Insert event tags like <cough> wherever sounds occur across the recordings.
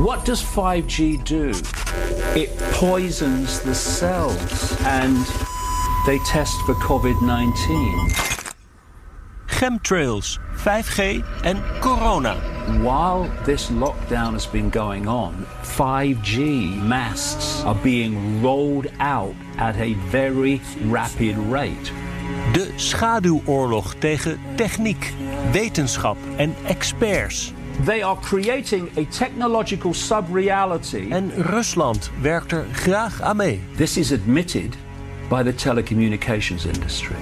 What does 5G do? It poisons the cells and they test for COVID 19. Chemtrails, 5G en corona. While this lockdown has been going on, 5G masts are being rolled out at a very rapid rate. De schaduwoorlog tegen techniek, wetenschap en experts. They are creating a technological sub-reality. En Rusland werkt er graag aan mee. This is admitted by the telecommunications industry.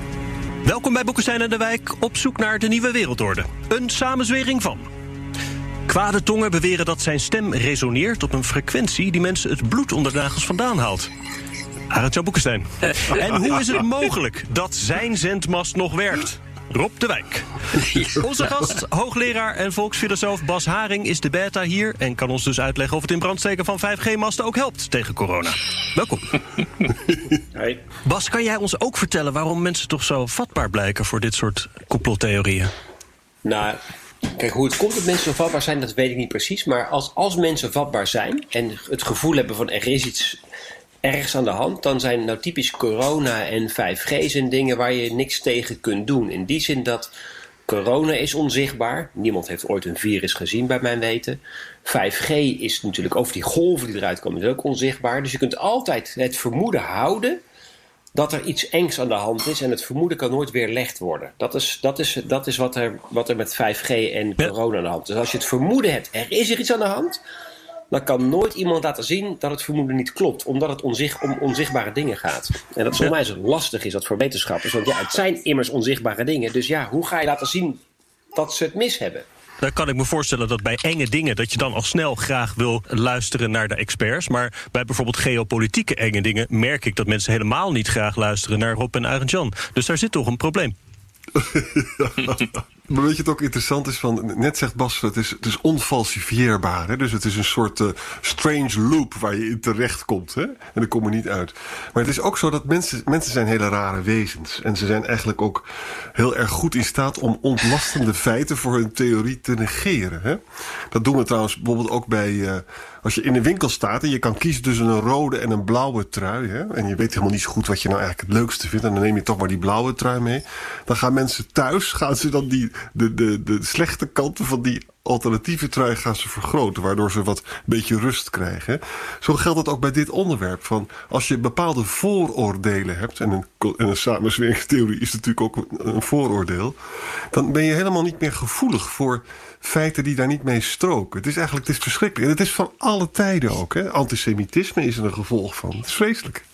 Welkom bij Boekenstein en de Wijk op zoek naar de nieuwe wereldorde. Een samenzwering van. Kwade tongen beweren dat zijn stem resoneert op een frequentie die mensen het bloed onder de nagels vandaan haalt. Arend Jan Boekenstein. En hoe is het mogelijk dat zijn zendmast nog werkt? Rob de Wijk. <laughs> Onze gast, hoogleraar en volksfilosoof Bas Haring is de beta hier... en kan ons dus uitleggen of het in brand steken van 5G-masten ook helpt tegen corona. Welkom. <laughs> Hey. Bas, kan jij ons ook vertellen waarom mensen toch zo vatbaar blijken... voor dit soort complottheorieën? Nou, kijk, hoe het komt dat mensen zo vatbaar zijn, dat weet ik niet precies. Maar als, als mensen vatbaar zijn en het gevoel hebben van er is iets ergens aan de hand, dan zijn nou typisch corona en 5G's en dingen waar je niks tegen kunt doen. In die zin dat corona is onzichtbaar. Niemand heeft ooit een virus gezien, bij mijn weten. 5G is natuurlijk over die golven die eruit komen, is ook onzichtbaar. Dus je kunt altijd het vermoeden houden dat er iets engs aan de hand is en het vermoeden kan nooit weerlegd worden. Dat is, dat is, dat is wat, er, wat er met 5G en corona aan de hand is. Dus als je het vermoeden hebt, er is er iets aan de hand, dan kan nooit iemand laten zien dat het vermoeden niet klopt, omdat het onzicht, om onzichtbare dingen gaat. En dat is voor mij zo lastig is dat voor wetenschappers, want ja, het zijn immers onzichtbare dingen. Dus ja, hoe ga je laten zien dat ze het mis hebben? Dan kan ik me voorstellen dat bij enge dingen... dat je dan al snel graag wil luisteren naar de experts. Maar bij bijvoorbeeld geopolitieke enge dingen... merk ik dat mensen helemaal niet graag luisteren naar Rob en Arend Jan. Dus daar zit toch een probleem. <laughs> <laughs> Maar weet je het ook interessant is van, net zegt Bas, het is, het onfalsifieerbaar. Hè? Dus het is een soort uh, strange loop waar je in terecht komt. Hè? En dan kom je niet uit. Maar het is ook zo dat mensen, mensen zijn hele rare wezens. En ze zijn eigenlijk ook heel erg goed in staat om ontlastende feiten voor hun theorie te negeren. Hè? Dat doen we trouwens bijvoorbeeld ook bij, uh, als je in een winkel staat en je kan kiezen tussen een rode en een blauwe trui. Hè? En je weet helemaal niet zo goed wat je nou eigenlijk het leukste vindt. En dan neem je toch maar die blauwe trui mee. Dan gaan mensen thuis, <laughs> gaan ze dan die de, de, de slechte kanten van die alternatieve trui gaan ze vergroten, waardoor ze wat een beetje rust krijgen. Zo geldt het ook bij dit onderwerp. Van als je bepaalde vooroordelen hebt, en een, en is natuurlijk ook een vooroordeel, dan ben je helemaal niet meer gevoelig voor feiten die daar niet mee stroken. Het is eigenlijk het is verschrikkelijk. En het is van alle tijden ook. Hè? Antisemitisme is er een gevolg van. Het is vreselijk.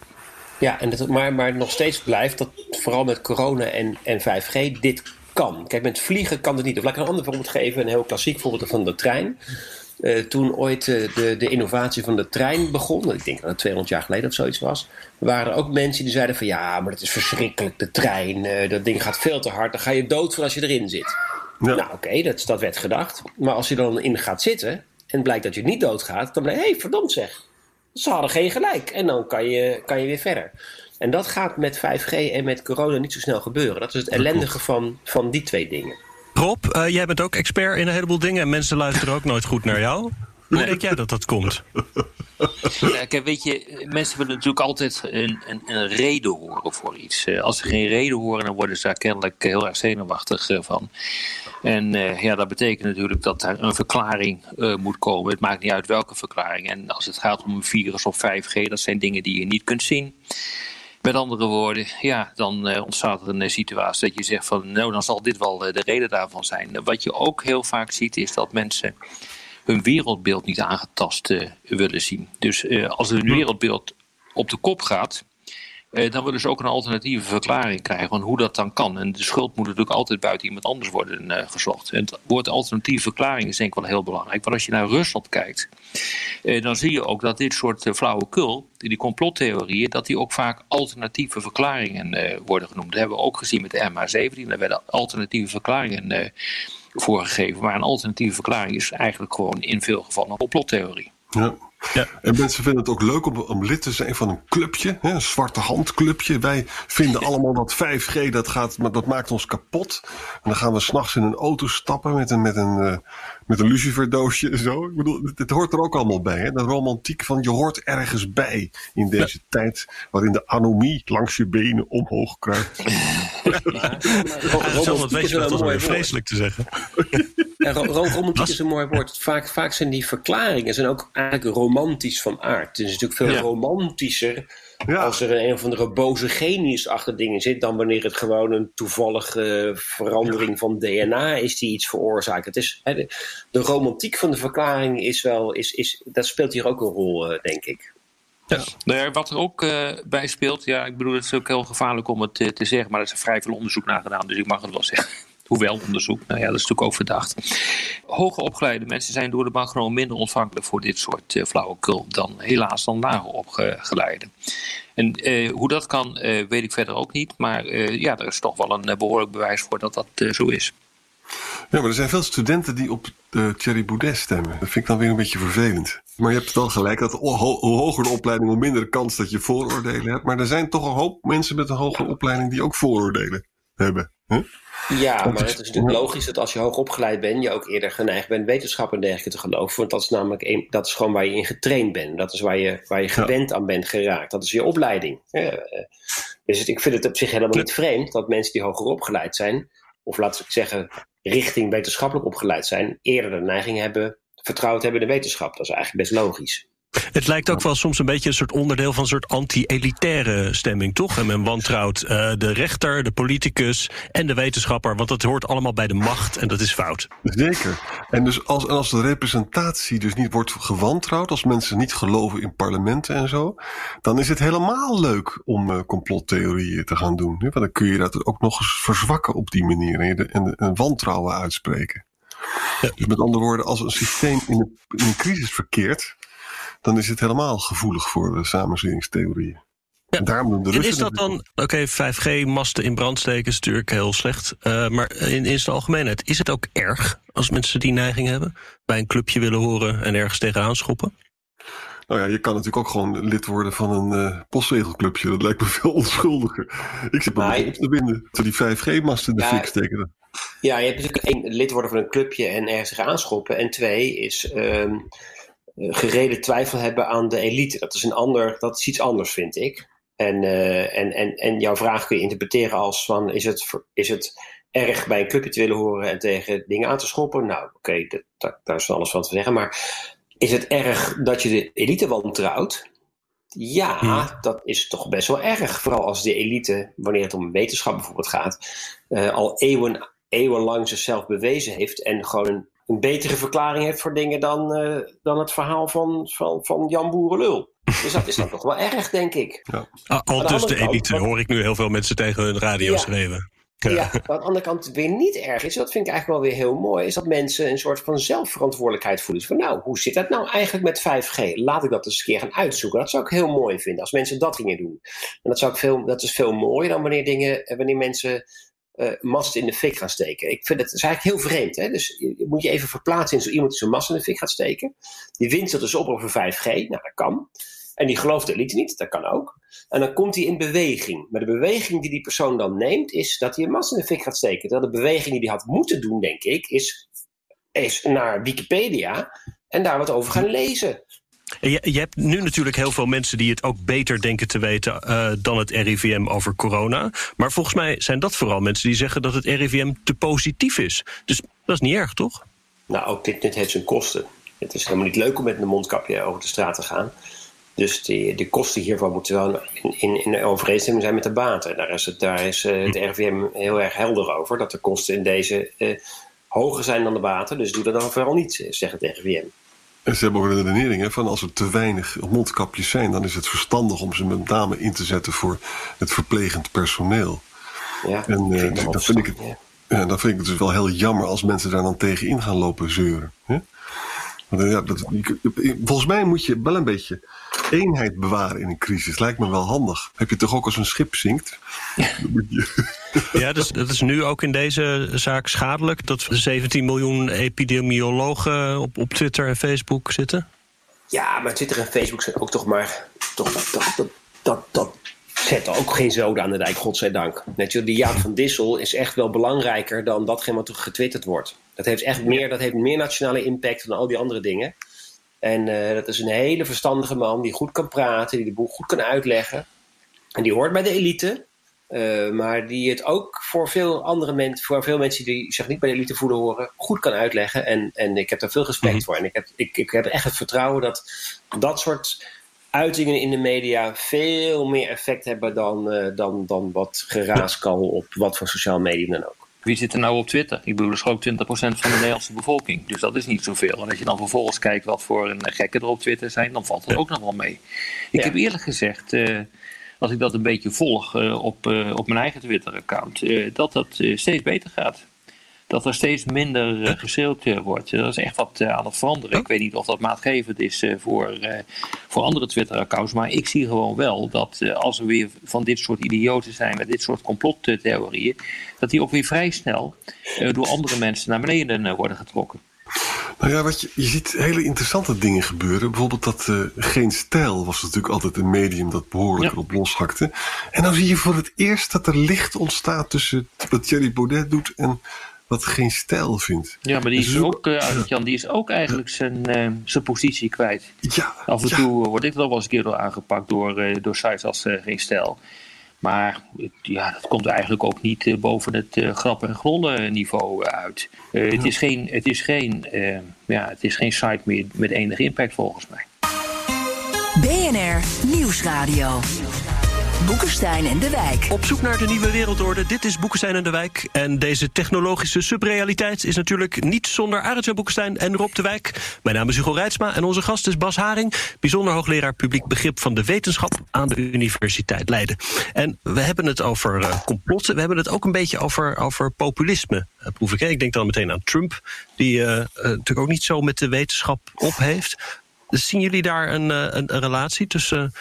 Ja, en dat, maar, maar nog steeds blijft dat vooral met corona en, en 5G dit kan. Kijk, met vliegen kan het niet. Of laat ik een ander voorbeeld geven, een heel klassiek voorbeeld van de trein. Uh, toen ooit uh, de, de innovatie van de trein begon, ik denk dat het 200 jaar geleden of zoiets was, waren er ook mensen die zeiden van ja, maar dat is verschrikkelijk, de trein, uh, dat ding gaat veel te hard, dan ga je dood voor als je erin zit. Ja. Nou oké, okay, dat, dat werd gedacht. Maar als je dan in gaat zitten en blijkt dat je niet doodgaat, dan blijkt, hé, hey, verdomd zeg, ze hadden geen gelijk. En dan kan je, kan je weer verder. En dat gaat met 5G en met corona niet zo snel gebeuren. Dat is het ellendige van, van die twee dingen. Rob, uh, jij bent ook expert in een heleboel dingen en mensen luisteren ook nooit goed naar jou. Hoe denk jij dat dat komt? Ja, kijk, weet je, mensen willen natuurlijk altijd een, een, een reden horen voor iets. Als ze geen reden horen, dan worden ze daar kennelijk heel erg zenuwachtig van. En uh, ja, dat betekent natuurlijk dat er een verklaring moet komen. Het maakt niet uit welke verklaring. En als het gaat om een virus of 5G, dat zijn dingen die je niet kunt zien. Met andere woorden, ja, dan ontstaat er een situatie dat je zegt van nou, dan zal dit wel de reden daarvan zijn. Wat je ook heel vaak ziet is dat mensen hun wereldbeeld niet aangetast uh, willen zien. Dus uh, als er een wereldbeeld op de kop gaat, eh, dan willen ze ook een alternatieve verklaring krijgen van hoe dat dan kan. En de schuld moet natuurlijk altijd buiten iemand anders worden gezocht. En het woord alternatieve verklaring is denk ik wel heel belangrijk. Want als je naar Rusland kijkt, dan zie je ook dat dit soort flauwekul, die complottheorieën, dat die ook vaak alternatieve verklaringen worden genoemd. Dat hebben we ook gezien met de MH17. Daar werden alternatieve verklaringen voorgegeven. Maar een alternatieve verklaring is eigenlijk gewoon in veel gevallen een complottheorie. Ja. Ja. En mensen vinden het ook leuk om, om lid te zijn van een clubje, hè, een zwarte handclubje. Wij vinden allemaal dat 5G, dat, gaat, dat maakt ons kapot. En dan gaan we s'nachts in een auto stappen met een, met een, uh, met een luciferdoosje en zo. Ik bedoel, het, hoort er ook allemaal bij. Hè? De romantiek van je hoort ergens bij in deze tijd waarin de anomie langs je benen omhoog kruipt. Ja, <laughs> dat weet je wel toch weer vreselijk te zeggen. <laughs> Ja, romantiek is een mooi woord. Vaak, vaak zijn die verklaringen zijn ook eigenlijk romantisch van aard. Het is natuurlijk veel romantischer als er een of andere boze genius achter dingen zit... dan wanneer het gewoon een toevallige verandering van DNA is die iets veroorzaakt. Het is, de, de, romantiek van de verklaring is wel, is, is, dat speelt hier ook een rol, eh, denk ik. Ja. Nou wat er ook uh, bij speelt, ja, ik bedoel, het is ook heel gevaarlijk om het te, te zeggen, maar er is vrij veel onderzoek naar gedaan, dus ik mag het wel zeggen. Hoewel onderzoek, nou ja, dat is natuurlijk ook verdacht. Hoger opgeleide mensen zijn door de bank gewoon minder ontvankelijk voor dit soort uh, flauwekul dan helaas dan lager opgeleide. En uh, hoe dat kan, uh, weet ik verder ook niet. Maar ja, er is toch wel een behoorlijk bewijs voor dat dat zo is. Ja, maar er zijn veel studenten die op Thierry Boudet stemmen. Dat vind ik dan weer een beetje vervelend. Maar je hebt wel gelijk dat hoe hoger de opleiding, hoe minder kans dat je vooroordelen hebt. Maar er zijn toch een hoop mensen met een hogere opleiding die ook vooroordelen hebben. Huh? Ja, maar het is natuurlijk logisch dat als je hoog opgeleid bent, je ook eerder geneigd bent wetenschap en dergelijke te geloven. Want dat is namelijk een, dat is gewoon waar je in getraind bent. Dat is waar je, waar je gewend aan bent geraakt. Dat is je opleiding. Ja, dus ik vind het op zich helemaal niet vreemd dat mensen die hoger opgeleid zijn, of laten we zeggen richting wetenschappelijk opgeleid zijn, eerder de neiging hebben, vertrouwd hebben in de wetenschap. Dat is eigenlijk best logisch. Het lijkt ook wel soms een beetje een soort onderdeel van een soort anti-elitaire stemming, toch? En men wantrouwt uh, de rechter, de politicus en de wetenschapper, want dat hoort allemaal bij de macht en dat is fout. Zeker. En dus als, als de representatie dus niet wordt gewantrouwd, als mensen niet geloven in parlementen en zo, dan is het helemaal leuk om uh, complottheorieën te gaan doen. Want dan kun je dat ook nog eens verzwakken op die manier en, en, en wantrouwen uitspreken. Ja. Dus met andere woorden, als een systeem in een crisis verkeert, dan is het helemaal gevoelig voor de samenzweringstheorieën. Ja. Daarom doen de Russen is dat dan, oké, 5G-masten in brand steken is natuurlijk heel slecht. Uh, maar in, in zijn algemeenheid, is het ook erg als mensen die neiging hebben? Bij een clubje willen horen en ergens tegenaan schoppen? Nou ja, je kan natuurlijk ook gewoon lid worden van een uh, postzegelclubje. Dat lijkt me <laughs> veel onschuldiger. Ik zit maar op te binden. Te die 5G-masten in de ja, fik steken. Ja, je hebt natuurlijk één lid worden van een clubje en ergens zich aanschoppen. En twee is... Uh, eh, gereden twijfel hebben aan de elite. Dat is, een ander, dat is iets anders, vind ik. En, uh, en, en, en jouw vraag kun je interpreteren als van, is het, is het erg bij een clubje te willen horen en tegen dingen aan te schoppen? Nou, oké, okay, daar is van alles van te zeggen. Maar is het erg dat je de elite wantrouwt? Ja, hmm. dat is toch best wel erg. Vooral als de elite, wanneer het om wetenschap bijvoorbeeld gaat, uh, al eeuwen, eeuwenlang zichzelf bewezen heeft en gewoon een een betere verklaring heeft voor dingen dan, uh, dan het verhaal van, van, van Jan Boerenlul. Dus dat is dan toch wel erg, denk ik. Ja. Ah, al dus de elite hoor ik nu heel veel mensen tegen hun radio ja. schreeuwen. Ja. ja, maar aan de andere kant weer niet erg is, dat vind ik eigenlijk wel weer heel mooi, is dat mensen een soort van zelfverantwoordelijkheid voelen. Dus van nou, hoe zit dat nou eigenlijk met 5G? Laat ik dat eens een keer gaan uitzoeken. Dat zou ik heel mooi vinden, als mensen dat gingen doen. En dat, zou ik veel, dat is veel mooier dan wanneer, dingen, wanneer mensen uh, mast in de fik gaan steken. Ik vind het, is eigenlijk heel vreemd. Hè? Dus je, moet je even verplaatsen in zo iemand die zijn mast in de fik gaat steken. Die wint zich dus op over 5G. Nou, dat kan. En die gelooft de elite niet. Dat kan ook. En dan komt hij in beweging. Maar de beweging die die persoon dan neemt, is dat hij een mast in de fik gaat steken. Terwijl de beweging die hij had moeten doen, denk ik, is, is naar Wikipedia en daar wat over gaan lezen. Je, je, hebt nu natuurlijk heel veel mensen die het ook beter denken te weten uh, dan het RIVM over corona. Maar volgens mij zijn dat vooral mensen die zeggen dat het RIVM te positief is. Dus dat is niet erg, toch? Nou, ook dit, dit heeft zijn kosten. Het is helemaal niet leuk om met een mondkapje over de straat te gaan. Dus die, de kosten hiervan moeten wel in, in, in overeenstemming zijn met de baten. Daar is, het, daar is uh, het RIVM heel erg helder over. Dat de kosten in deze uh, hoger zijn dan de baten. Dus doe dat dan vooral niet, zegt het RIVM. En ze hebben ook een redenering hè, van als er te weinig mondkapjes zijn, dan is het verstandig om ze met name in te zetten voor het verplegend personeel. Ja, En eh, dus dat vind ik ja, dan vind ik het dus wel heel jammer als mensen daar dan tegen in gaan lopen zeuren. Hè? Eh, ja, dat, volgens mij moet je wel een beetje eenheid bewaren in een crisis. Lijkt me wel handig. Heb je toch ook als een schip zinkt? <laughs> Ja, dus dat is nu ook in deze zaak schadelijk dat 17 miljoen epidemiologen op, op Twitter en Facebook zitten. Ja, maar Twitter en Facebook zijn ook toch maar. Toch, dat, dat, dat, dat, dat zet ook geen zoden aan de dijk, godzijdank. Net zo, die Jaap van Dissel is echt wel belangrijker dan datgene wat er getwitterd wordt. Dat heeft echt meer, dat heeft meer nationale impact dan al die andere dingen. En eh, dat is een hele verstandige man die goed kan praten, die de boel goed kan uitleggen. En die hoort bij de elite. eh, maar die het ook voor veel andere mensen, voor veel mensen die zich niet bij de elite voelen horen, goed kan uitleggen. En, en ik heb daar veel respect Mhm. voor. En ik heb, ik, ik heb echt het vertrouwen dat dat soort uitingen in de media veel meer effect hebben dan, eh, dan, dan wat geraaskal op wat voor sociaal medium dan ook. Wie zit er nou op Twitter? Ik bedoel, dat is ook 20% van de Nederlandse bevolking. Dus dat is niet zoveel. En als je dan vervolgens kijkt wat voor een gekken er op Twitter zijn, dan valt het ook nog wel mee. Ik Ja. heb eerlijk gezegd, eh, als ik dat een beetje volg eh, op, eh, op mijn eigen Twitter-account, dat dat steeds beter gaat. Dat er steeds minder uh, geschreeuwd wordt. Dat is echt wat uh, aan het veranderen. Ik weet niet of dat maatgevend is voor, voor andere Twitter-accounts. Maar ik zie gewoon wel dat als er weer van dit soort idioten zijn met dit soort complottheorieën. dat die ook weer vrij snel door andere mensen naar beneden worden getrokken. Nou ja, wat je, je ziet hele interessante dingen gebeuren. Bijvoorbeeld dat uh, Geen Stijl was natuurlijk altijd een medium dat behoorlijk ja. op loshakte. En dan zie je voor het eerst dat er licht ontstaat tussen wat Thierry Baudet doet en wat Geen Stijl vindt. Ja, maar die is, dus ook, uh, Jan, die is ook eigenlijk zijn, uh, zijn positie kwijt. Ja, Af en ja. toe wordt dit wel eens een keer door aangepakt door, uh, door sites als Geen Stijl. Maar ja, dat komt eigenlijk ook niet uh, boven het uh, grappen en grollen niveau uh, uit. het, is geen, het, is geen, ja, het is geen site meer met enige impact volgens mij. BNR Nieuwsradio. Boekenstein en de Wijk. Op zoek naar de nieuwe wereldorde. Dit is Boekenstein en de Wijk. En deze technologische subrealiteit is natuurlijk niet zonder Arjan Boekenstein en Rob de Wijk. Mijn naam is Hugo Reitsma en onze gast is Bas Haring, bijzonder hoogleraar publiek begrip van de wetenschap aan de Universiteit Leiden. En we hebben het over uh, complotten. We hebben het ook een beetje over, over populisme, uh, proef ik. Hè? Ik denk dan meteen aan Trump, die uh, natuurlijk ook niet zo met de wetenschap op heeft. Zien jullie daar een, een, relatie tussen.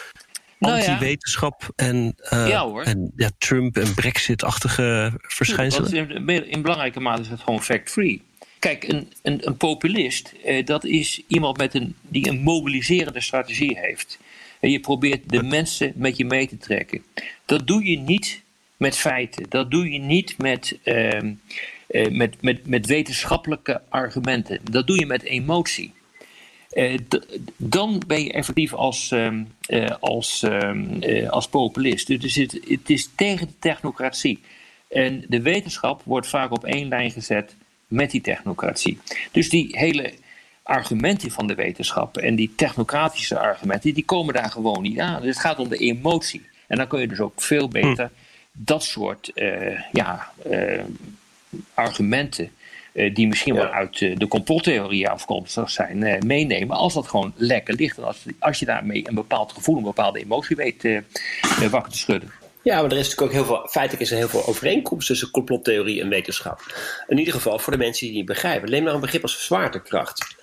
Anti-wetenschap en, uh, ja, hoor. en ja, Trump en Brexit-achtige verschijnselen? In, in, belangrijke mate is het gewoon fact-free. Kijk, een, een, een populist, uh, dat is iemand met een, die een mobiliserende strategie heeft. En je probeert de mensen met je mee te trekken. Dat doe je niet met feiten. Dat doe je niet met, uh, met, met, met wetenschappelijke argumenten. Dat doe je met emotie. Uh, dan ben je effectief als, uh, uh, als, als populist. Dus het, het, is tegen de technocratie. En de wetenschap wordt vaak op één lijn gezet met die technocratie. Dus die hele argumenten van de wetenschap en die technocratische argumenten, die komen daar gewoon niet aan. Dus het gaat om de emotie. En dan kun je dus ook veel beter dat soort ja, argumenten die misschien ja. wel uit de complottheorie afkomstig zijn, uh, meenemen. Als dat gewoon lekker ligt. En als, als je daarmee een bepaald gevoel, een bepaalde emotie weet wakker te schudden. Ja, maar er is natuurlijk ook heel veel, feitelijk is er heel veel overeenkomst tussen complottheorie en wetenschap. In ieder geval voor de mensen die het niet begrijpen. Neem nou een begrip als zwaartekracht.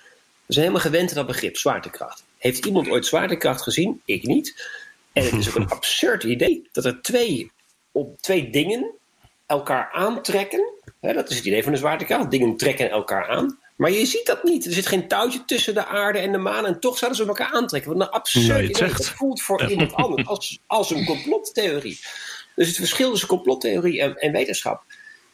We zijn helemaal gewend aan dat begrip, zwaartekracht. Heeft iemand ooit zwaartekracht gezien? Ik niet. En het is ook een <laughs> absurd idee dat er twee, op twee dingen elkaar aantrekken. Hè, dat is het idee van de zwaartekracht. Dingen trekken elkaar aan. Maar je ziet dat niet. Er zit geen touwtje tussen de aarde en de maan. En toch zouden ze elkaar aantrekken. Wat een absurd nee, idee. Dat voelt voor ja. iemand anders als, als een complottheorie. Dus het verschil tussen complottheorie en, en, wetenschap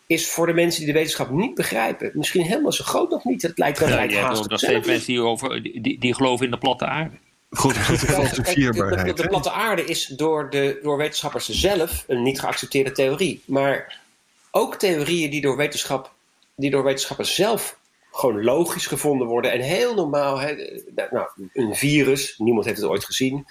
is voor de mensen die de wetenschap niet begrijpen misschien helemaal zo groot nog niet. Het lijkt wel ja, lijkt ja, haast nog steeds mensen die, over, die, die geloven in de platte aarde. Goed. De, de, de platte aarde is door, de, door wetenschappers zelf een niet geaccepteerde theorie. Maar ook theorieën die door, wetenschap, die door wetenschappers zelf gewoon logisch gevonden worden en heel normaal. Hè, nou, een virus, niemand heeft het ooit gezien.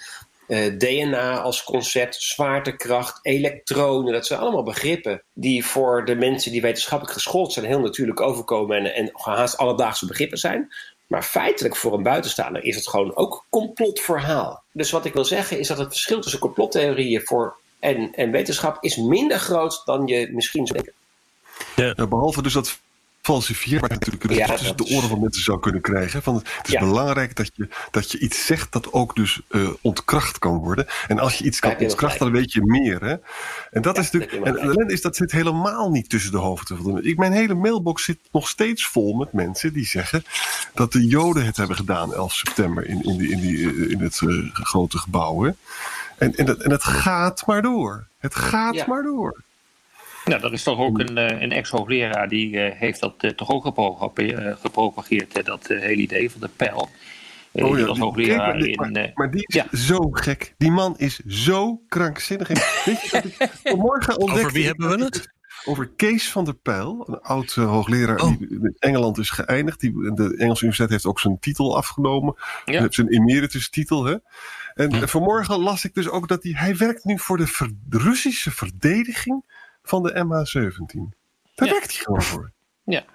Uh, DNA als concept, zwaartekracht, elektronen, dat zijn allemaal begrippen die voor de mensen die wetenschappelijk geschoold zijn heel natuurlijk overkomen en, en haast alledaagse begrippen zijn. Maar feitelijk voor een buitenstaander is het gewoon ook complotverhaal. Dus wat ik wil zeggen is dat het verschil tussen complottheorieën voor en, en wetenschap is minder groot dan je misschien zou denken. Ja. Nou, behalve dus dat falsifieerbaar natuurlijk dus ja, tussen de oren van mensen zou kunnen krijgen. Van, het is belangrijk dat je, dat je iets zegt dat ook dus uh, ontkracht kan worden. En als je iets kan ontkrachten, dan weet je meer. Hè? En dat is natuurlijk. En ellende is dat zit helemaal niet tussen de hoofden van de Ik Mijn hele mailbox zit nog steeds vol met mensen die zeggen dat de Joden het hebben gedaan 11 september in, in, die, in, die, eh, in het uh, grote gebouw. Hè? En, en, dat, en het gaat maar door. Het gaat maar door. Nou, er is toch ook een, eh, een ex-hoogleraar die uh, heeft dat uh, toch ook gepropageerd, dat hele idee van de pijl. oh ja, die, hoogleraar maar, in, maar, maar, die is ja. zo gek. Die man is zo krankzinnig. <laughs> Weet je, vanmorgen ontdekte... Over wie hebben we het? Over Kees van der Pijl, een oud hoogleraar oh. die in Engeland is geëindigd. Die, de Engelse universiteit heeft ook zijn titel afgenomen. Ja. Zijn emeritus titel. Hè? En hm. vanmorgen las ik dus ook dat hij, hij werkt nu voor de, ver, de Russische verdediging van de MH17. Daar ja. werkt hij gewoon voor. <laughs> Ja.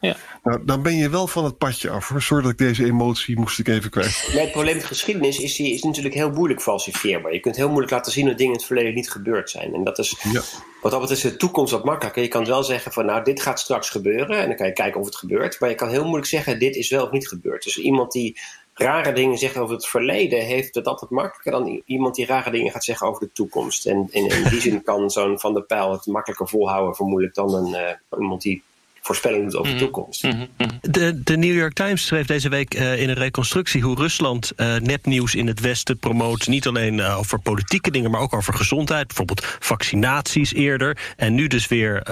Ja. Nou, dan ben je wel van het padje af hoor. Sorry dat ik deze emotie moest ik even kwijt. <laughs> Nee, het probleem met geschiedenis is, die is natuurlijk heel moeilijk falsifieerbaar. Je kunt heel moeilijk laten zien dat dingen in het verleden niet gebeurd zijn. En dat is, ja. wat dat betreft, is de toekomst wat makkelijker. Je kan wel zeggen van nou, dit gaat straks gebeuren. En dan kan je kijken of het gebeurt. Maar je kan heel moeilijk zeggen, dit is wel of niet gebeurd. Dus iemand die rare dingen zegt over het verleden, heeft het altijd makkelijker dan iemand die rare dingen gaat zeggen over de toekomst. En in, in die zin kan zo'n Van der Pijl het makkelijker volhouden, vermoedelijk, dan een, uh, iemand die voorspelling doet over de mhm. toekomst. Mhm. De, de New York Times schreef deze week uh, in een reconstructie hoe Rusland uh, nepnieuws in het Westen promoot. Niet alleen uh, over politieke dingen, maar ook over gezondheid. Bijvoorbeeld vaccinaties eerder. En nu dus weer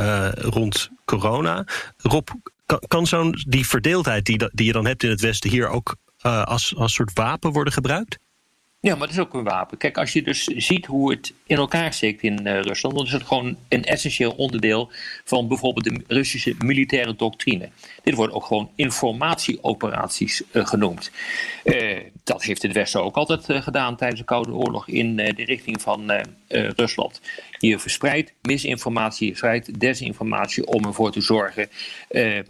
rond corona. Rob, kan, kan zo'n die verdeeldheid die, die je dan hebt in het Westen hier ook uh, als, als soort wapen worden gebruikt? Ja, maar dat is ook een wapen. Kijk, als je dus ziet hoe het in elkaar steekt in uh, Rusland, dan is het gewoon een essentieel onderdeel van bijvoorbeeld de Russische militaire doctrine. Dit wordt ook gewoon informatieoperaties uh, genoemd. Dat heeft het Westen ook altijd gedaan tijdens de Koude Oorlog in de richting van Rusland. Je verspreidt misinformatie, je verspreidt desinformatie om ervoor te zorgen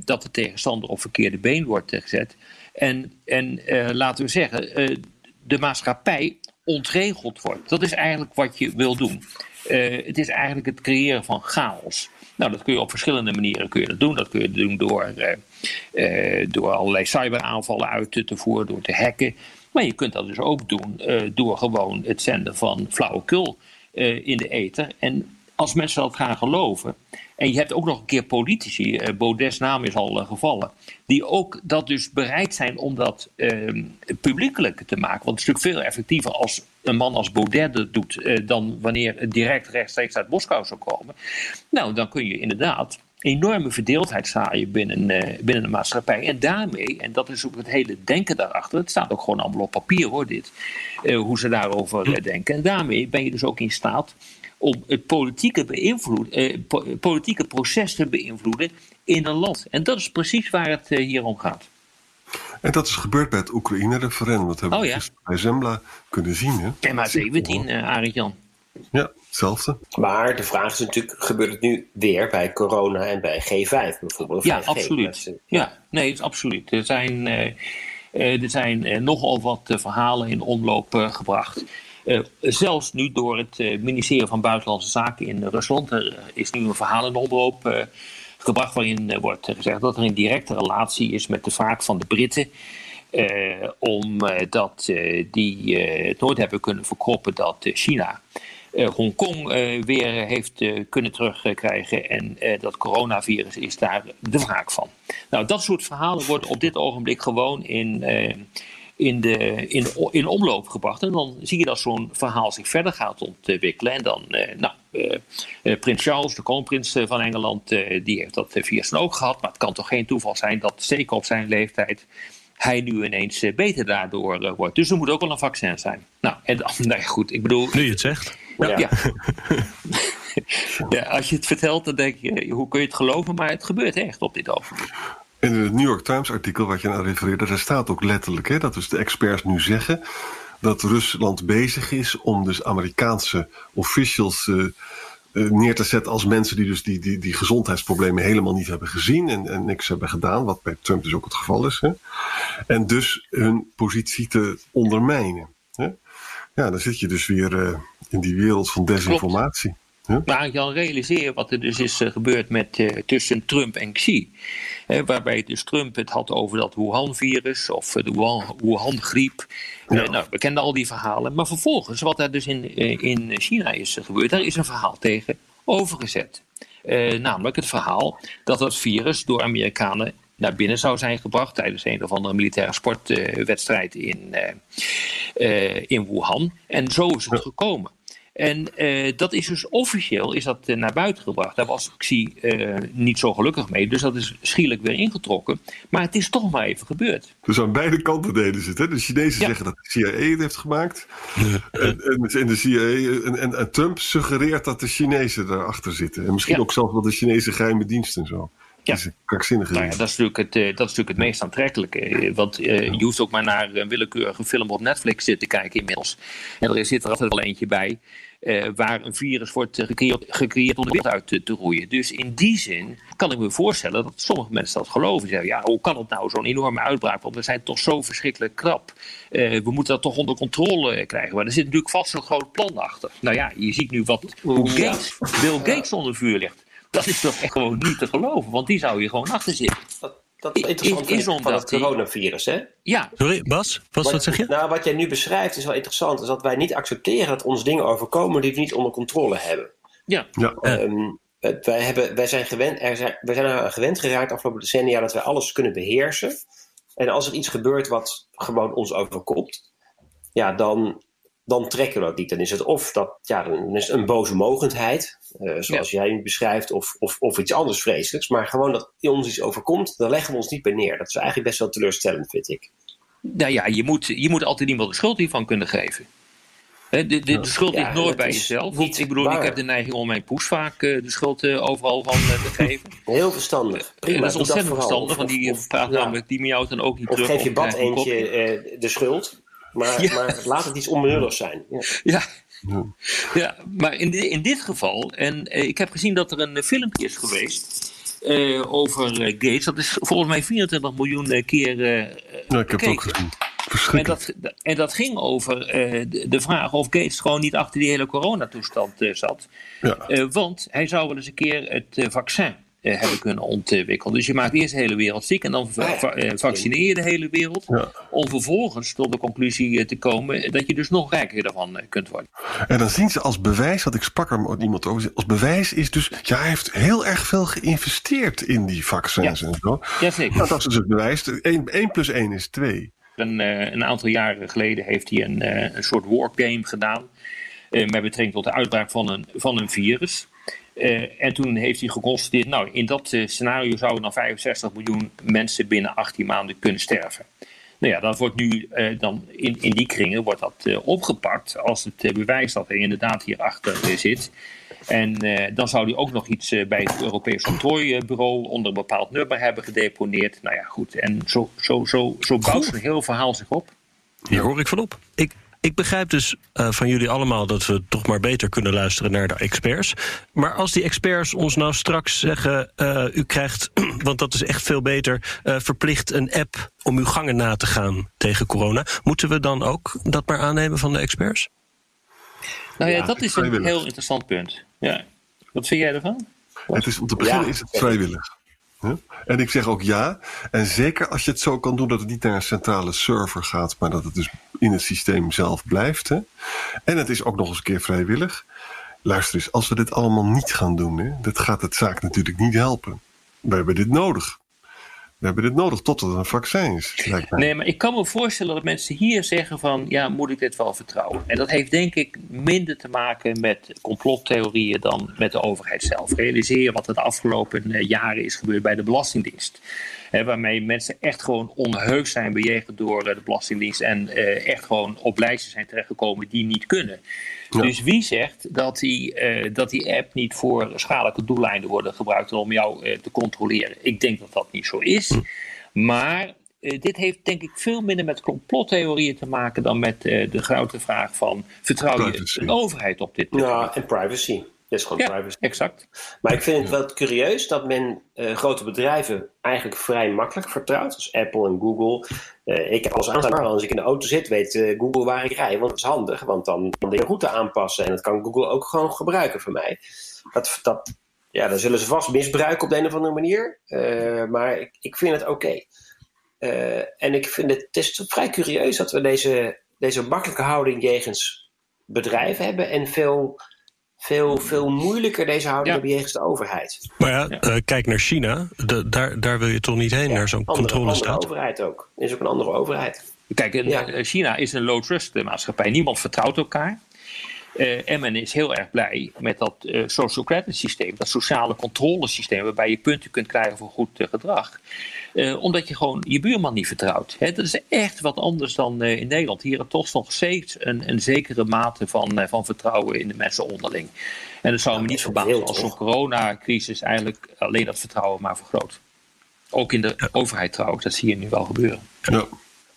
dat de tegenstander op verkeerde been wordt gezet. En, en uh, laten we zeggen, uh, de maatschappij ontregeld wordt. Dat is eigenlijk wat je wil doen. Uh, het is eigenlijk het creëren van chaos. Nou, dat kun je op verschillende manieren kun je dat doen. Dat kun je doen door, door allerlei cyberaanvallen uit te voeren, door te hacken. Maar je kunt dat dus ook doen door gewoon het zenden van flauwekul in de ether. En als mensen dat gaan geloven. En je hebt ook nog een keer politici, uh, Baudet's naam is al uh, gevallen, die ook dat dus bereid zijn om dat uh, publiekelijk te maken. Want het is natuurlijk veel effectiever als een man als Baudet dat doet, uh, dan wanneer het direct rechtstreeks uit Moskou zou komen. Nou, dan kun je inderdaad enorme verdeeldheid zaaien binnen, binnen de maatschappij. En daarmee, en dat is ook het hele denken daarachter, het staat ook gewoon allemaal op papier hoor, dit, hoe ze daarover denken. En daarmee ben je dus ook in staat om het politieke, beïnvloed, eh, politieke proces te beïnvloeden in een land. En dat is precies waar het eh, hier om gaat. En dat is gebeurd bij het Oekraïne-referendum. Dat hebben oh, we ja? bij Zembla kunnen zien. Hè? En maar 17, uh, Arend Jan. Ja, hetzelfde. Maar de vraag is natuurlijk, gebeurt het nu weer bij corona en bij G5 bijvoorbeeld? Ja, absoluut. Ja, nee, het is absoluut. Er zijn, uh, er zijn nogal wat verhalen in omloop gebracht. Uh, zelfs nu door het uh, ministerie van Buitenlandse Zaken in Rusland. Er is nu een verhaal in uh, gebracht waarin wordt gezegd dat er een directe relatie is met de vaart van de Britten. omdat die het nooit hebben kunnen verkroppen dat China Hongkong weer heeft kunnen terugkrijgen. En dat coronavirus is daar de wraak van. Nou, dat soort verhalen wordt op dit ogenblik gewoon in in, de, in, in omloop gebracht. En dan zie je dat zo'n verhaal zich verder gaat ontwikkelen. En dan, eh, nou, eh, eh, Prins Charles, de kroonprins van Engeland, die heeft dat via zijn oog gehad. Maar het kan toch geen toeval zijn dat, zeker op zijn leeftijd, hij nu ineens beter daardoor wordt. Dus er moet ook wel een vaccin zijn. Nou, en dan, <laughs> nou goed, ik bedoel... Nu je het zegt. Ja. ja. <laughs> ja. als je het vertelt, dan denk je, hoe kun je het geloven? Maar het gebeurt echt op dit ogenblik. En in het New York Times artikel wat je aan refereerde, daar staat ook letterlijk hè, dat dus de experts nu zeggen dat Rusland bezig is om dus Amerikaanse officials uh, eh, neer te zetten als mensen die dus die, die, die gezondheidsproblemen helemaal niet hebben gezien en, en niks hebben gedaan, wat bij Trump dus ook het geval is. Hè? En dus hun positie te ondermijnen. Hè? Ja, dan zit je dus weer uh, in die wereld van desinformatie. Huh? Maar je al realiseren wat er dus is uh, gebeurd met, uh, tussen Trump en Xi. Waarbij dus Trump het had over dat Wuhan-virus of de Wuhan-griep. Ja. nou, we kenden al die verhalen. Maar vervolgens, wat er dus in, in China is gebeurd, daar is een verhaal tegen overgezet. namelijk het verhaal dat het virus door Amerikanen naar binnen zou zijn gebracht tijdens een of andere militaire sportwedstrijd in, in Wuhan. En zo is het gekomen. En uh, dat is dus officieel is dat, uh, naar buiten gebracht. Daar was Xi uh, niet zo gelukkig mee. Dus dat is schielijk weer ingetrokken. Maar het is toch maar even gebeurd. Dus aan beide kanten deden ze het. Hè? De Chinezen ja. zeggen dat de CIA het heeft gemaakt. en, en, de CIA, en, en, en, Trump suggereert dat de Chinezen daarachter zitten. En misschien ja. ook zelfs wel de Chinese geheime dienst en zo. Ja. is krankzinnige nou ja, dat, is natuurlijk het, uh, dat is natuurlijk het meest aantrekkelijke. Want uh, je hoeft ook maar naar een willekeurige film op Netflix te kijken inmiddels. En er zit er altijd wel eentje bij. Uh, waar een virus wordt gecreëerd, gecreëerd om de wereld uit te, te, roeien. Dus in die zin kan ik me voorstellen dat sommige mensen dat geloven. Zeggen, ja, hoe kan het nou zo'n enorme uitbraak? Want we zijn toch zo verschrikkelijk krap. Uh, we moeten dat toch onder controle krijgen. Maar er zit natuurlijk vast een groot plan achter. Nou ja, je ziet nu wat hoe Gates, Bill Gates onder vuur ligt. Dat is toch echt gewoon niet te geloven, want die zou je gewoon achter zitten. Dat, dat is interessant is, is van het coronavirus, hè? Ja. Sorry, Bas, wat, wat, wat zeg je? Nou, wat jij nu beschrijft is wel interessant. Is dat wij niet accepteren dat ons dingen overkomen die we niet onder controle hebben. Ja. ja. Um, wij, hebben, wij, zijn gewend, er zijn, wij zijn er gewend geraakt afgelopen decennia dat wij alles kunnen beheersen. En als er iets gebeurt wat gewoon ons overkomt, ja, dan, dan trekken we dat niet. Dan is het of dat, ja, dan is het een boze mogendheid, uh, zoals ja. jij het beschrijft, of, of, of iets anders vreselijks. Maar gewoon dat ons iets overkomt, dan leggen we ons niet bij neer. Dat is eigenlijk best wel teleurstellend, vind ik. Nou ja, je moet, je moet altijd iemand de schuld hiervan kunnen geven. De, de, de schuld ligt ja, nooit bij jezelf. Ik bedoel, waar. ik heb de neiging om mijn poes vaak uh, de schuld uh, overal van uh, te geven. <laughs> Heel verstandig. Prima, dat is ontzettend verstandig, want die praat ja. namelijk die met jou dan ook niet of terug. Of geef je bad eentje de schuld. Maar, ja. maar laat het iets onbenulligs zijn. Ja, ja. ja. maar in, de, in dit geval, en uh, ik heb gezien dat er een uh, filmpje is geweest uh, over Gates. Dat is volgens mij 24 miljoen keer Ja, ik heb het ook gezien. En dat, en dat ging over de, de, vraag of Gates gewoon niet achter die hele coronatoestand zat. Ja. want hij zou wel eens een keer het vaccin hebben kunnen ontwikkelen. Dus je maakt eerst de hele wereld ziek en dan va uh, vaccineer je de hele wereld. Ja. Om vervolgens tot de conclusie te komen dat je dus nog rijker daarvan kunt worden. En dan zien ze als bewijs, wat ik sprak er met iemand over, als bewijs is dus, ja, hij heeft heel erg veel geïnvesteerd in die vaccins ja. en zo. Jazeker. Nou, dat is dus het bewijs. 1 plus 1 is 2. Een, een aantal jaren geleden heeft hij een, een soort wargame gedaan. Met betrekking tot de uitbraak van een, van een virus. Uh, en toen heeft hij geconstateerd, nou, in dat uh, scenario zouden dan 65 miljoen mensen binnen 18 maanden kunnen sterven. Nou ja, dat wordt nu uh, dan in, in die kringen wordt dat opgepakt als het bewijs dat hij inderdaad hierachter zit. En dan zou hij ook nog iets bij het Europees Octrooibureau onder een bepaald nummer hebben gedeponeerd. Nou ja, goed. En zo, zo, zo, zo bouwt een heel verhaal zich op. Hier hoor ik van op. Ik, ik begrijp dus uh, van jullie allemaal dat we toch maar beter kunnen luisteren naar de experts. Maar als die experts ons nou straks zeggen: uh, u krijgt, <clears throat> want dat is echt veel beter, uh, verplicht een app om uw gangen na te gaan tegen corona. Moeten we dan ook dat maar aannemen van de experts? Nou ja, ja dat is een heel interessant punt. Ja. Wat vind jij ervan? Het is, om te beginnen ja. is het vrijwillig. En ik zeg ook ja. En zeker als je het zo kan doen dat het niet naar een centrale server gaat, maar dat het dus in het systeem zelf blijft. Hè? En het is ook nog eens een keer vrijwillig. Luister eens, als we dit allemaal niet gaan doen, dat gaat het zaak natuurlijk niet helpen. We hebben dit nodig. We hebben dit nodig totdat er een vaccin is. Nee, maar ik kan me voorstellen dat mensen hier zeggen van... ja, moet ik dit wel vertrouwen? En dat heeft denk ik minder te maken met complottheorieën... dan met de overheid zelf. Realiseer wat er de afgelopen jaren is gebeurd bij de Belastingdienst. Waarmee mensen echt gewoon onheus zijn bejegend door de Belastingdienst... en uh, echt gewoon op lijsten zijn terechtgekomen die niet kunnen. Ja. Dus wie zegt dat die, uh, dat die app niet voor schadelijke doeleinden wordt gebruikt om jou uh, te controleren? Ik denk dat dat niet zo is. Hm. Maar uh, dit heeft denk ik veel minder met complottheorieën te maken dan met de grote vraag van vertrouw privacy. je een overheid op dit punt? Ja, en privacy. Dat is gewoon Ja, privacy. exact. Maar ik vind het wel curieus dat men eh, grote bedrijven eigenlijk vrij makkelijk vertrouwt. Dus Apple en Google. Eh, ik heb alles aanstaan, als ik in de auto zit, weet eh, Google waar ik rij. Want dat is handig, want dan kan de route aanpassen. En dat kan Google ook gewoon gebruiken voor mij. Dat, dat, ja, dan zullen ze vast misbruiken op de een of andere manier. Maar ik, ik vind het oké. En ik vind het, het is vrij curieus dat we deze, deze makkelijke houding jegens bedrijven hebben. En veel, veel, veel moeilijker deze houding Ja. hebben jegens de overheid. Maar ja, eh, kijk naar China. De- daar, daar wil je toch niet heen, naar zo'n andere, andere controlestaat? overheid ook. Is ook een andere overheid. Kijk, eh, China is een low-trust maatschappij. Niemand vertrouwt elkaar. En men is heel erg blij met dat eh, social credit systeem, dat sociale controlesysteem, waarbij je punten kunt krijgen voor goed eh, gedrag. Omdat je gewoon je buurman niet vertrouwt. Hè, dat is echt wat anders dan in Nederland. Hier is toch nog steeds een, een zekere mate van, van vertrouwen in de mensen onderling. En het zou me niet verbazen als zo'n coronacrisis eigenlijk alleen dat vertrouwen maar vergroot. Ook in de overheid trouwens, dat zie je nu wel gebeuren. Ja.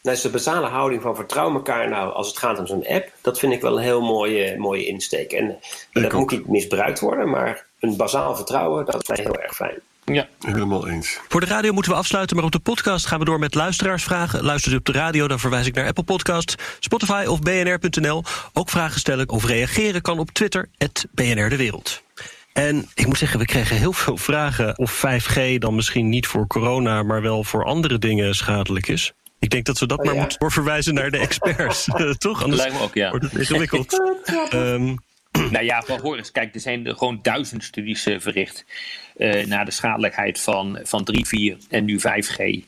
Nou is de basale houding van vertrouw elkaar nou als het gaat om zo'n app. Dat vind ik wel een heel mooie, mooie insteek. En dat ook. moet niet misbruikt worden, maar een basaal vertrouwen, dat is mij heel erg fijn. Ja. Helemaal eens. Voor de radio moeten we afsluiten, maar op de podcast gaan we door met luisteraarsvragen. Luistert u op de radio, dan verwijs ik naar Apple Podcast, Spotify of bnr.nl. Ook vragen stellen of reageren kan op Twitter, BNR De Wereld. En ik moet zeggen, we kregen heel veel vragen of 5G dan misschien niet voor corona, maar wel voor andere dingen schadelijk is. Ik denk dat we dat Oh, maar ja. moeten doorverwijzen naar de experts, <laughs> eh, toch? Anders Lijkt me ook, ja. wordt het ingewikkeld. <laughs> Ehm, <clears throat> Nou ja, van hoor eens, kijk, er zijn er gewoon duizend studies eh, verricht eh, naar de schadelijkheid van, van 3, 4 en nu 5G.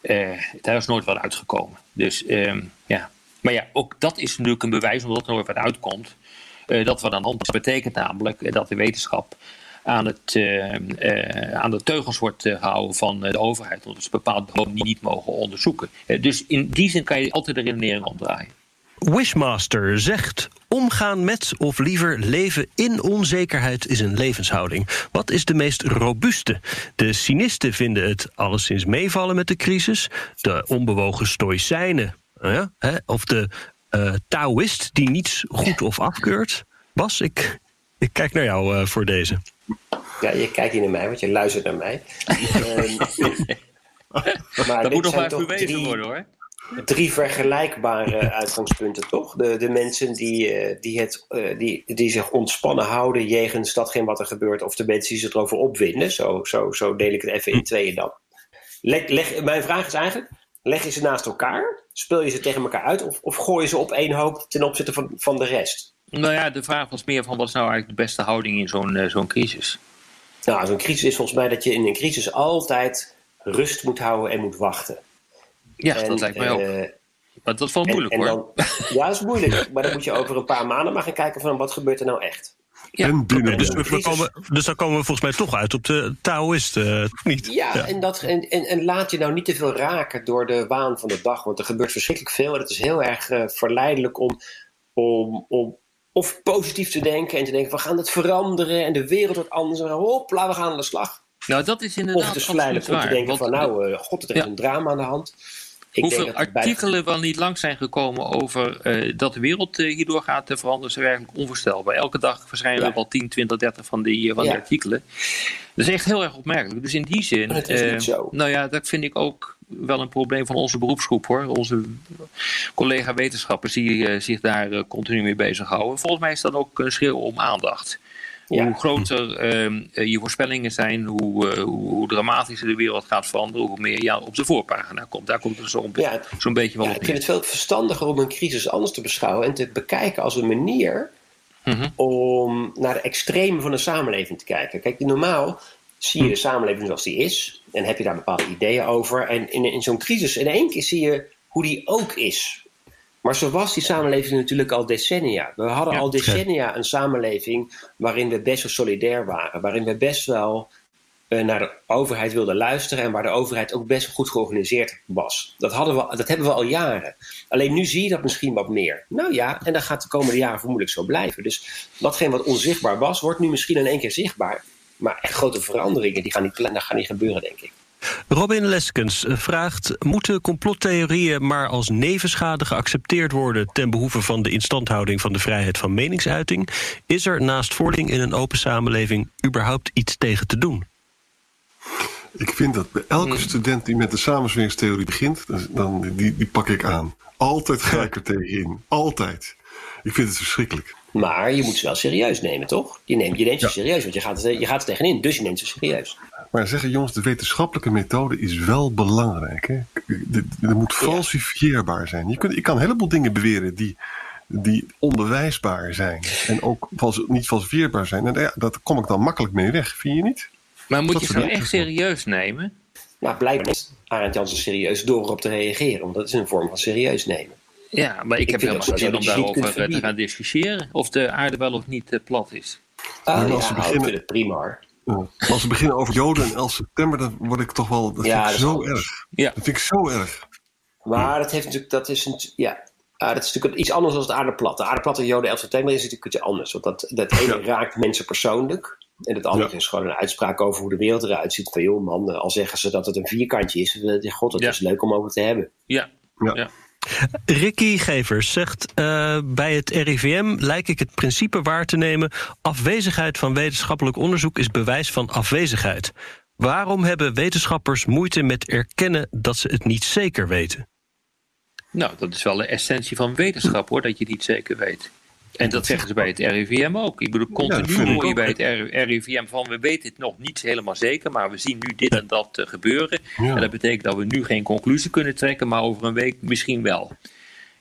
Eh, daar is nooit wat uitgekomen. Dus ehm, ja. Maar ja, ook dat is natuurlijk een bewijs, omdat er nooit wat uitkomt, eh, dat wat aan de hand is. Dat betekent namelijk dat de wetenschap aan, het, eh, eh, aan de teugels wordt eh, gehouden van de overheid. Omdat ze bepaalde dingen niet, mogen onderzoeken. Dus in die zin kan je altijd de redenering omdraaien. Wishmaster zegt: omgaan met of liever leven in onzekerheid is een levenshouding. Wat is de meest robuuste? De cynisten vinden het alleszins meevallen met de crisis. De onbewogen stoïcijnen, hè, of de eh Taoïst die niets goed of afkeurt. Bas, ik, ik kijk naar jou voor deze. Ja, je kijkt niet naar mij, want je luistert naar mij. Ehm, <laughs> maar Dat moet nog maar bewezen drie- worden hoor. drie vergelijkbare uitgangspunten, toch? De, de mensen die, eh, die, het, eh, die, die zich ontspannen houden jegens datgene wat er gebeurt, of de mensen die zich erover opwinden. Zo, zo, zo deel ik het even in tweeën dan. Leg, leg, mijn vraag is eigenlijk: leg je ze naast elkaar? Speel je ze tegen elkaar uit? Of, of gooi je ze op één hoop ten opzichte van, van de rest? Nou ja, de vraag was meer van wat is nou eigenlijk de beste houding in zo'n eh, zo'n crisis? Nou, zo'n crisis is volgens mij dat je in een crisis altijd rust moet houden en moet wachten. Ja, En, dat lijkt mij ook. eh, Maar dat is wel En- moeilijk en hoor. dan- ja, dat is moeilijk. <laughs> Maar dan moet je over een paar maanden maar gaan kijken van wat gebeurt er nou echt. Ja, en binnen. Dus, we, komen, dus dan komen we volgens mij toch uit op de Taoïst, eh, niet? Ja, En, dat, en, en, en laat je nou niet te veel raken door de waan van de dag. Want er gebeurt verschrikkelijk veel. En het is heel erg verleidelijk om, om, om of positief te denken. En te denken, we gaan het veranderen. En de wereld wordt anders. En hopla, we gaan aan de slag. Nou, dat is Of inderdaad het is absoluut verleidelijk om te denken Want van, nou, eh, god, er is Ja. een drama aan de hand. Ik hoeveel denk dat het bij- artikelen wel niet lang zijn gekomen over eh, dat de wereld eh, hierdoor gaat veranderen, is werkelijk onvoorstelbaar. Elke dag verschijnen Ja. er wel 10, 20, 30 van die, van die artikelen. Dat is echt heel erg opmerkelijk. Dus in die zin, het is niet zo. nou ja, dat vind ik ook wel een probleem van onze beroepsgroep hoor. Onze collega wetenschappers die eh, zich daar eh, continu mee bezighouden. Volgens mij is dat ook een schreeuw om aandacht. Ja. Hoe groter ehm, eh, je voorspellingen zijn, hoe, eh, hoe, dramatischer de wereld gaat veranderen, hoe meer je op de voorpagina komt. Daar komt het zo'n Ja, zo'n beetje wel Ja, op ik vind het veel verstandiger om een crisis anders te beschouwen en te bekijken als een manier Mhm. om naar de extremen van de samenleving te kijken. Kijk, normaal zie je de samenleving zoals die is en heb je daar bepaalde ideeën over. En in, in zo'n crisis in één keer zie je hoe die ook is. Maar zo was die samenleving natuurlijk al decennia. We hadden Ja. al decennia een samenleving waarin we best wel solidair waren. Waarin we best wel eh, naar de overheid wilden luisteren. En waar de overheid ook best wel goed georganiseerd was. Dat, hadden we, dat hebben we al jaren. Alleen nu zie je dat misschien wat meer. Nou ja, en dat gaat de komende jaren vermoedelijk zo blijven. Dus datgene wat onzichtbaar was, wordt nu misschien in één keer zichtbaar. Maar echt grote veranderingen, die gaan niet, dat gaan niet gebeuren, denk ik. Robin Leskens vraagt: Moeten complottheorieën maar als nevenschade geaccepteerd worden ten behoeve van de instandhouding van de vrijheid van meningsuiting? Is er naast vordering in een open samenleving überhaupt iets tegen te doen? Ik vind dat bij elke student die met de samenzweringstheorie begint, dan, die, die pak ik aan. Altijd ga ik er tegenin. Altijd. Ik vind het verschrikkelijk. Maar je moet ze wel serieus nemen, toch? Je neemt, je neemt ze Ja. serieus, want je gaat, er, je gaat er tegenin, dus je neemt ze serieus. Maar zeggen jongens, de wetenschappelijke methode is wel belangrijk. Hè? De- Er moet falsifieerbaar zijn. Je, kunt, je kan een heleboel dingen beweren die, die onbewijsbaar zijn. En ook vals, niet falsifieerbaar zijn. En ja, daar kom ik dan makkelijk mee weg, vind je niet? Maar moet Dat je ze nou echt serieus nemen? Nou, blijkbaar is Arend Jansen serieus door erop te reageren, want dat is een vorm van serieus nemen. Ja, maar ik, Ik heb helemaal geen zin om ze daarover eh, te gaan discussiëren. Of de aarde wel of niet eh, plat is. Ah, maar als ik beginnen- het prima hoor. Ja. Maar als we beginnen over Joden en 11 september, dan word ik toch wel. Dat Ja, vind ik zo erg. Ja. Dat vind ik zo erg. Maar dat heeft natuurlijk, dat is een, ja, ah, dat is natuurlijk iets anders dan het aardeplat. De aardeplat en Joden 11 september is natuurlijk iets anders. Want dat, dat ene raakt mensen persoonlijk. En het andere Ja. is gewoon een uitspraak over hoe de wereld eruit ziet. Van joh man, al zeggen ze dat het een vierkantje is. eh, God, dat Ja. is leuk om over te hebben. Ja. Ja. Ricky Gevers zegt: eh, Bij het RIVM lijkt ik het principe waar te nemen. Afwezigheid van wetenschappelijk onderzoek is bewijs van afwezigheid. Waarom hebben wetenschappers moeite met erkennen dat ze het niet zeker weten? Nou, dat is wel de essentie van wetenschap hoor, dat je het niet zeker weet. En dat zeggen ze bij het RIVM ook. Ik bedoel, continu hoor je ook. bij het RIVM van we weten het nog niet helemaal zeker, maar we zien nu dit en dat eh, gebeuren. Ja. En dat betekent dat we nu geen conclusie kunnen trekken, maar over een week misschien wel.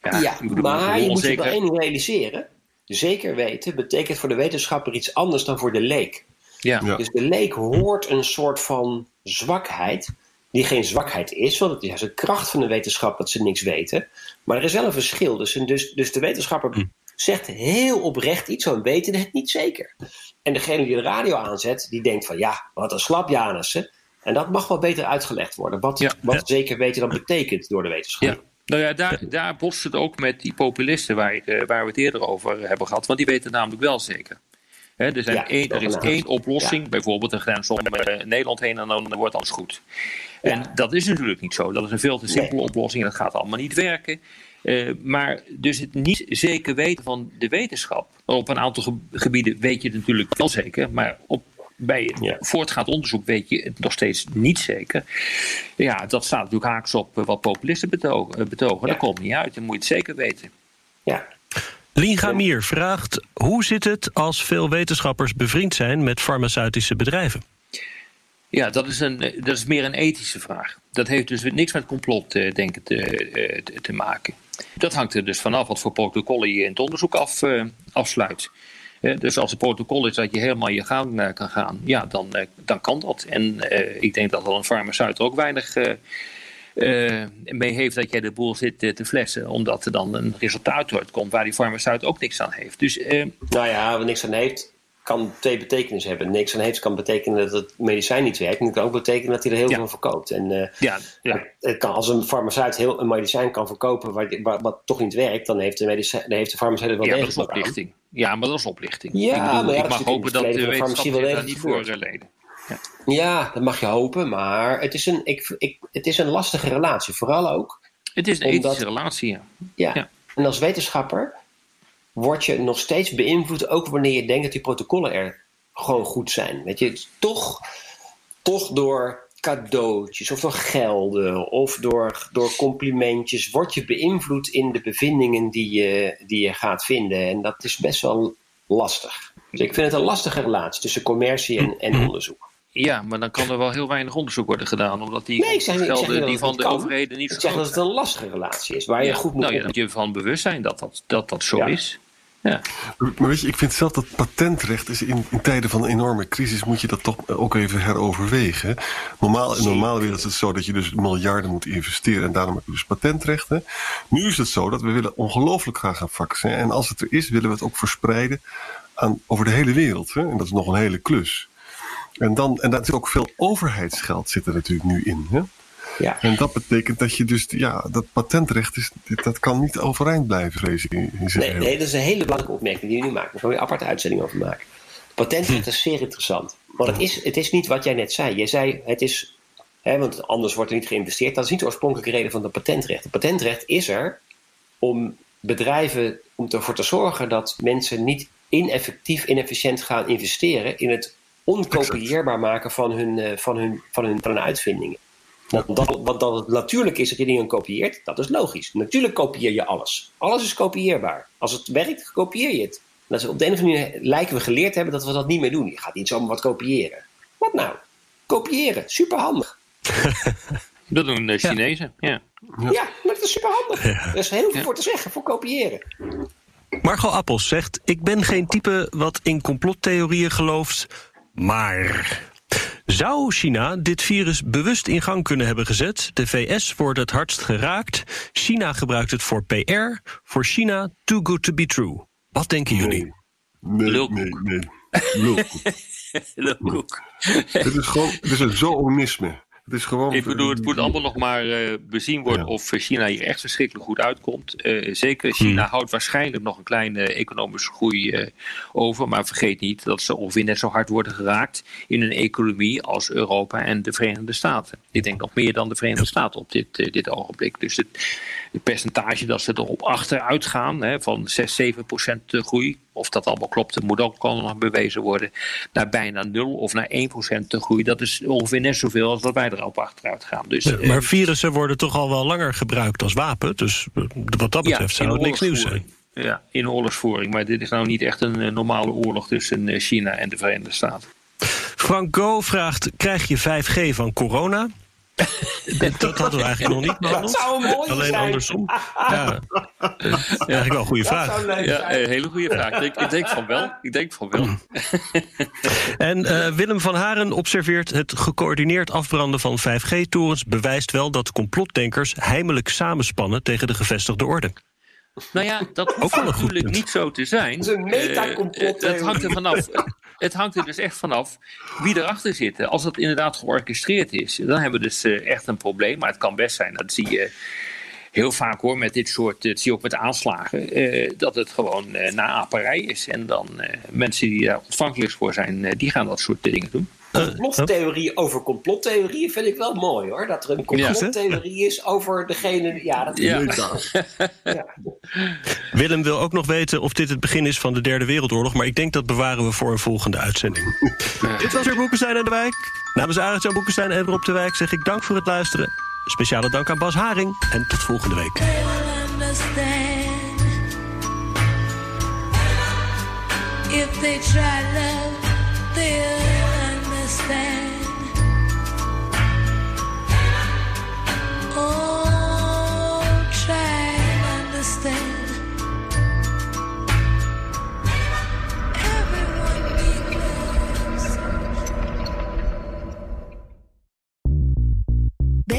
Ja, ik bedoel, maar je moet je wel één ding realiseren. Zeker weten betekent voor de wetenschapper iets anders dan voor de leek. Ja. Ja. Dus de leek hoort een soort van zwakheid, die geen zwakheid is, want het is een kracht van de wetenschap dat ze niks weten. Maar er is wel een verschil. Dus, dus, dus de wetenschapper zegt heel oprecht iets, we weten het niet zeker. En degene die de radio aanzet, die denkt van ja, wat een slapjanissen. En dat mag wel beter uitgelegd worden, wat, Ja. wat Ja. zeker weten dan betekent door de wetenschap. Ja. Nou ja, daar, daar botst het ook met die populisten waar, eh, waar we het eerder over hebben gehad. Want die weten het namelijk wel zeker. Hè, er, zijn Ja, één, er is één oplossing, bijvoorbeeld een grens om eh, Nederland heen en dan wordt alles goed. En dat is natuurlijk niet zo. Dat is een veel te simpele oplossing en dat gaat allemaal niet werken. Eh, maar dus het niet zeker weten van de wetenschap. Op een aantal ge- gebieden weet je het natuurlijk wel zeker, maar op, bij Ja. voortgaand onderzoek weet je het nog steeds niet zeker. Ja, dat staat natuurlijk haaks op eh, wat populisten betogen. eh, betogen. Ja. Dat komt niet uit, dan moet je het zeker weten. Ja. Lien Gamier vraagt: Hoe zit het als veel wetenschappers bevriend zijn met farmaceutische bedrijven? Ja, dat is, een, dat is meer een ethische vraag. Dat heeft dus niks met complot eh, denken te, eh, te, te maken. Dat hangt er dus vanaf wat voor protocollen je in het onderzoek af, eh, afsluit. Eh, dus als het protocol is dat je helemaal je gang eh, kan gaan, ja, dan, dan kan dat. En ik denk dat al een farmaceut ook weinig mee heeft dat jij de boel zit te flessen, omdat er dan een resultaat uitkomt waar die farmaceut ook niks aan heeft. Dus Nou ja, wat niks aan heeft, kan twee betekenissen hebben. Niks aan heeft kan betekenen dat het medicijn niet werkt. En het kan ook betekenen dat hij er heel Ja. veel verkoopt. En eh, ja, ja. het kan, als een farmaceut heel een medicijn kan verkopen waar- wat toch niet werkt, dan heeft de, medicijn, dan heeft de farmaceut er wel Ja, dat is wat aan. oplichting. Ja, maar dat is oplichting. Ja, ik maar ja, ik mag hopen dat de van wetenschap wel daar niet voor eh, leden. Ja, dat mag je hopen, maar het is een, ik, ik, het is een lastige relatie. Vooral ook, Het is een Omdat- ethische relatie, ja. ja. Ja. En als wetenschapper word je nog steeds beïnvloed, ook wanneer je denkt dat die protocollen er gewoon goed zijn. Weet je, toch, toch door cadeautjes of door gelden of door, door complimentjes word je beïnvloed in de bevindingen die je, die je gaat vinden. En dat is best wel lastig. Dus ik vind het een lastige relatie tussen commercie en, en onderzoek. Ja, maar dan kan er wel heel weinig onderzoek worden gedaan, omdat die Nee, zeg gelden die van de kan. overheden niet Ik zeg dat het een lastige relatie is, waar je goed moet nou ja, je ervan bewust zijn dat dat, dat, dat zo Ja. is. Ja. Maar weet je, ik vind zelf dat patentrecht is in, in tijden van een enorme crisis moet je dat toch ook even heroverwegen. Normaal, in de normale wereld is het zo dat je dus miljarden moet investeren en daarom heb je dus patentrechten. Nu is het zo dat we willen ongelooflijk graag een vaccin en als het er is willen we het ook verspreiden aan, over de hele wereld. Hè? En dat is nog een hele klus. En, dan, en daar zit ook veel overheidsgeld zit er natuurlijk nu in. Hè? Ja. En dat betekent dat je dus, ja, dat patentrecht is, dat kan niet overeind blijven, vrees ik. In, Nee, nee, dat is een hele belangrijke opmerking die je nu maakt. Daar gaan we een aparte uitzending over maken. Patentrecht is zeer interessant. Want het is, het is niet wat jij net zei. Jij zei, het is, hè, want anders wordt er niet geïnvesteerd. Dat is niet de oorspronkelijke reden van het patentrecht. Het patentrecht is er om bedrijven om ervoor te zorgen dat mensen niet ineffectief, inefficiënt gaan investeren in het onkopieerbaar maken van hun, eh, van hun, van hun, van hun uitvindingen. Want dat, het natuurlijk is dat je dingen kopieert, dat is logisch. Natuurlijk kopieer je alles. Alles is kopieerbaar. Als het werkt, kopieer je het. Dat is op de een of andere manier lijken we geleerd hebben dat we dat niet meer doen. Je gaat niet zomaar wat kopiëren. Wat nou? Kopiëren, superhandig. <laughs> Dat doen de Chinezen, ja. Ja, maar dat is superhandig. Er is heel veel voor te zeggen, voor kopiëren. Margot Appels zegt: Ik ben geen type wat in complottheorieën gelooft. Maar. Zou China dit virus bewust in gang kunnen hebben gezet? De VS wordt het hardst geraakt. China gebruikt het voor PR. Voor China, too good to be true. Wat denken jullie? Nee, Lulkoek. nee, nee. Lulkoek. <laughs> Lulkoek. Het is gewoon, het is een zoonisme. Het is gewoon... Ik bedoel, het moet allemaal nog maar eh, bezien worden Ja. of China hier echt verschrikkelijk goed uitkomt. Eh, zeker, China Hmm. houdt waarschijnlijk nog een kleine economische groei eh, over. Maar vergeet niet dat ze ongeveer net zo hard worden geraakt in hun economie als Europa en de Verenigde Staten. Ik denk nog meer dan de Verenigde Staten op dit, eh, dit ogenblik. Dus het, het percentage dat ze erop achteruit gaan, hè, van 6, 7 procent groei, of dat allemaal klopt, dat moet ook nog bewezen worden, naar bijna 0 of naar 1 procent groei. Dat is ongeveer net zoveel als dat wij erop achteruit gaan. Dus, eh, Maar virussen worden toch al wel langer gebruikt als wapen. Dus eh, wat dat betreft zou het niks nieuws zijn. Ja, in oorlogsvoering. Maar dit is nou niet echt een eh, normale oorlog tussen eh, China en de Verenigde Staten. Frank Go vraagt: Krijg je 5G van corona? Dat, <laughs> dat hadden we eigenlijk nog niet behandeld. zou een mooie Alleen zijn. andersom. Ja. Dat is eigenlijk wel een goede Dat vraag. Ja, eh, hele goede vraag. Ik denk, ik denk van wel. Ik denk van wel. <laughs> En eh, Willem van Haren observeert het gecoördineerd afbranden van 5G-torens bewijst wel dat complotdenkers heimelijk samenspannen tegen de gevestigde orde. Nou ja, dat hoeft een natuurlijk niet zo te zijn. Dat is een meta-complottheorie. Eh, het hangt er vanaf. Het hangt er dus echt vanaf wie erachter zit. Als dat inderdaad georchestreerd is, dan hebben we dus eh, echt een probleem. Maar het kan best zijn, dat zie je heel vaak hoor, met dit soort, dat zie je ook met aanslagen, eh, dat het gewoon eh naaperij is. En dan eh, mensen die daar ontvankelijk voor zijn, eh, die gaan dat soort dingen doen. Complottheorie over complottheorieën vind ik wel mooi hoor. Dat er een complottheorie is over degene. Ja, dat Ja. <laughs> Ja. Willem wil ook nog weten of dit het begin is van de Derde Wereldoorlog, maar ik denk dat bewaren we voor een volgende uitzending. Dit was weer Boekenstein en de Wijk. Namens Arend-Jan Boekenstein en Rob de Wijk zeg ik dank voor het luisteren. Speciale dank aan Bas Haring en tot volgende week. If they try love.